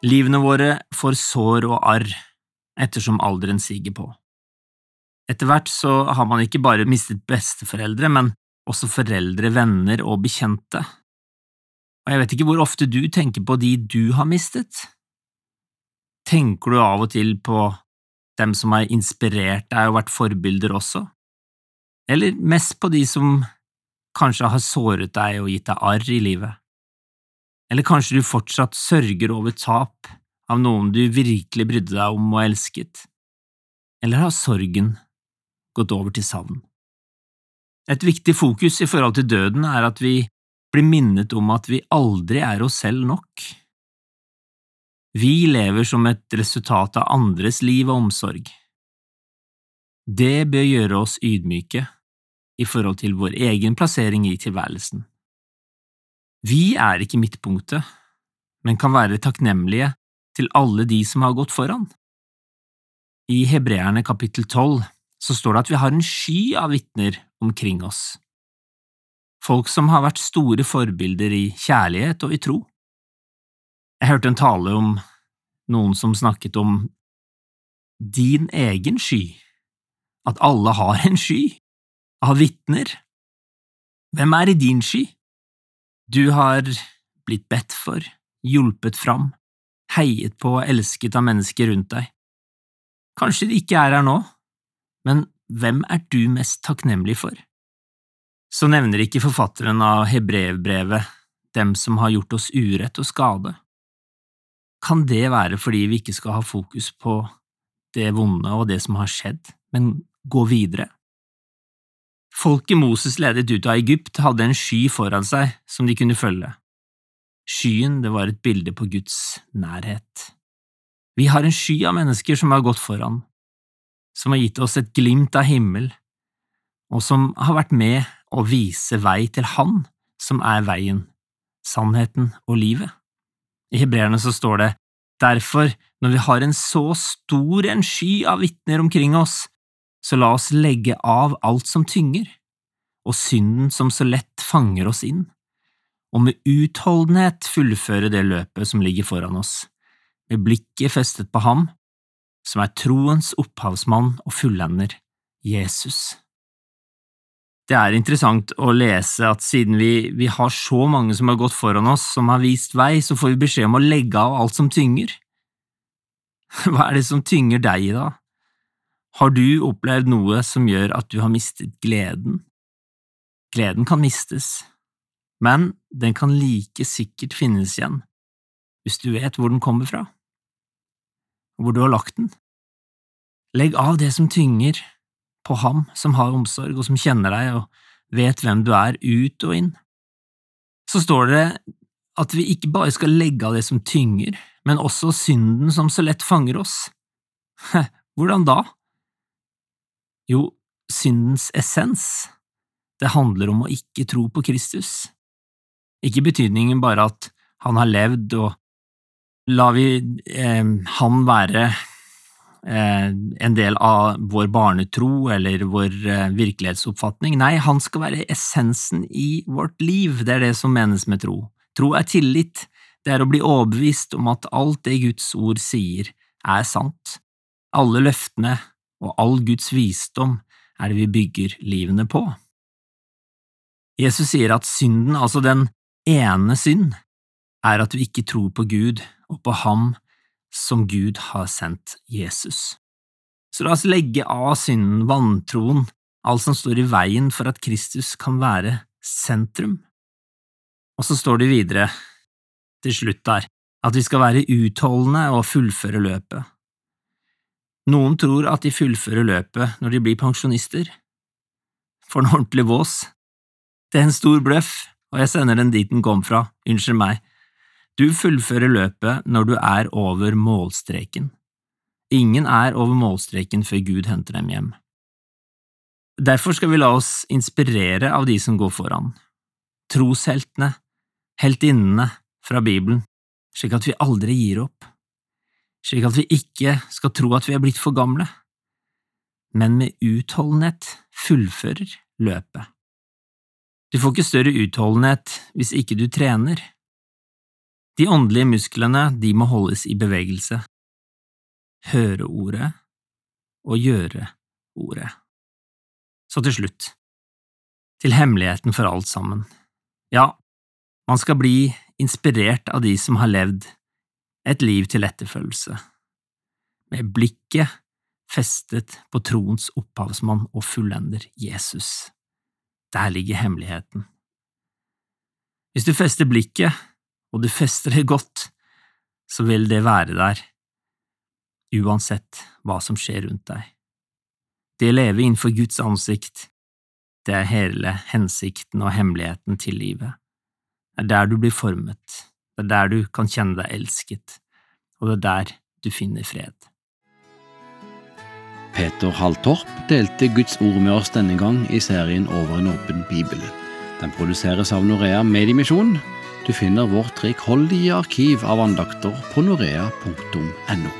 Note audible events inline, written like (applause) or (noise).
Livene våre får sår og arr ettersom alderen siger på. Etter hvert så har man ikke bare mistet besteforeldre, men også foreldre, venner og bekjente. Og jeg vet ikke hvor ofte du tenker på de du har mistet. Tenker du av og til på dem som har inspirert deg og vært forbilder også? Eller mest på de som kanskje har såret deg og gitt deg arr i livet? Eller kanskje du fortsatt sørger over tap av noen du virkelig brydde deg om og elsket? Eller har sorgen gått over til savn? Et viktig fokus i forhold til døden er at vi blir minnet om at vi aldri er oss selv nok. Vi lever som et resultat av andres liv og omsorg. Det bør gjøre oss ydmyke i forhold til vår egen plassering i tilværelsen. Vi er ikke midtpunktet, men kan være takknemlige til alle de som har gått foran. I Hebreerne kapittel tolv så står det at vi har en sky av vitner omkring oss, folk som har vært store forbilder i kjærlighet og i tro. Jeg hørte en tale om noen som snakket om din egen sky, at alle har en sky av vitner. Hvem er i din sky? Du har blitt bedt for, hjulpet fram, heiet på og elsket av mennesker rundt deg. Kanskje de ikke er her nå, men hvem er du mest takknemlig for? Så nevner ikke forfatteren av Hebrevbrevet dem som har gjort oss urett og skade. Kan det være fordi vi ikke skal ha fokus på det vonde og det som har skjedd, men gå videre? Folket Moses ledet ut av Egypt, hadde en sky foran seg som de kunne følge. Skyen det var et bilde på Guds nærhet. Vi har en sky av mennesker som har gått foran, som har gitt oss et glimt av himmel, og som har vært med å vise vei til Han som er veien, sannheten og livet. I hebreerne så står det, derfor, når vi har en så stor en sky av vitner omkring oss, så la oss legge av alt som tynger, og synden som så lett fanger oss inn, og med utholdenhet fullføre det løpet som ligger foran oss, med blikket festet på ham, som er troens opphavsmann og fullender, Jesus. Det er interessant å lese at siden vi, vi, har så mange som har gått foran oss, som har vist vei, så får vi beskjed om å legge av alt som tynger. (laughs) Hva er det som tynger deg i dag? Har du opplevd noe som gjør at du har mistet gleden? Gleden kan mistes, men den kan like sikkert finnes igjen hvis du vet hvor den kommer fra, og hvor du har lagt den. Legg av det som tynger, på ham som har omsorg og som kjenner deg og vet hvem du er ut og inn. Så står det at vi ikke bare skal legge av det som tynger, men også synden som så lett fanger oss. (laughs) Hvordan da? Jo, syndens essens, det handler om å ikke tro på Kristus. Ikke betydningen bare at han har levd, og lar vi eh, han være eh, en del av vår barnetro eller vår eh, virkelighetsoppfatning. Nei, han skal være essensen i vårt liv, det er det som menes med tro. Tro er tillit, det er å bli overbevist om at alt det Guds ord sier, er sant. Alle løftene og all Guds visdom er det vi bygger livene på. Jesus sier at synden, altså den ene synd, er at du ikke tror på Gud og på Ham som Gud har sendt Jesus. Så la oss legge av synden, vantroen, alt som står i veien for at Kristus kan være sentrum. Og så står det videre, til slutt der, at vi skal være utholdende og fullføre løpet. Noen tror at de fullfører løpet når de blir pensjonister. For en ordentlig vås. Det er en stor bløff, og jeg sender den dit den kom fra, unnskyld meg. Du fullfører løpet når du er over målstreken. Ingen er over målstreken før Gud henter dem hjem. Derfor skal vi la oss inspirere av de som går foran, trosheltene, heltinnene fra Bibelen, slik at vi aldri gir opp slik at vi ikke skal tro at vi er blitt for gamle, men med utholdenhet fullfører løpet. Du får ikke større utholdenhet hvis ikke du trener. De åndelige musklene, de må holdes i bevegelse. Høre ordet og gjøre ordet. Så til slutt, til hemmeligheten for alt sammen. Ja, man skal bli inspirert av de som har levd et liv til etterfølgelse, med blikket festet på troens opphavsmann og fullender, Jesus. Der ligger hemmeligheten. Hvis du fester blikket, og du fester det godt, så vil det være der, uansett hva som skjer rundt deg. Det å leve innenfor Guds ansikt, det er hele hensikten og hemmeligheten til livet. Det er der du blir formet, det er der du kan kjenne deg elsket, og det er der du finner fred. Peter Halltorp delte Guds ord med oss denne gang i serien Over en åpen bibel. Den produseres av Norea Mediemisjon. Du finner vårt rikholdige arkiv av andakter på norea.no.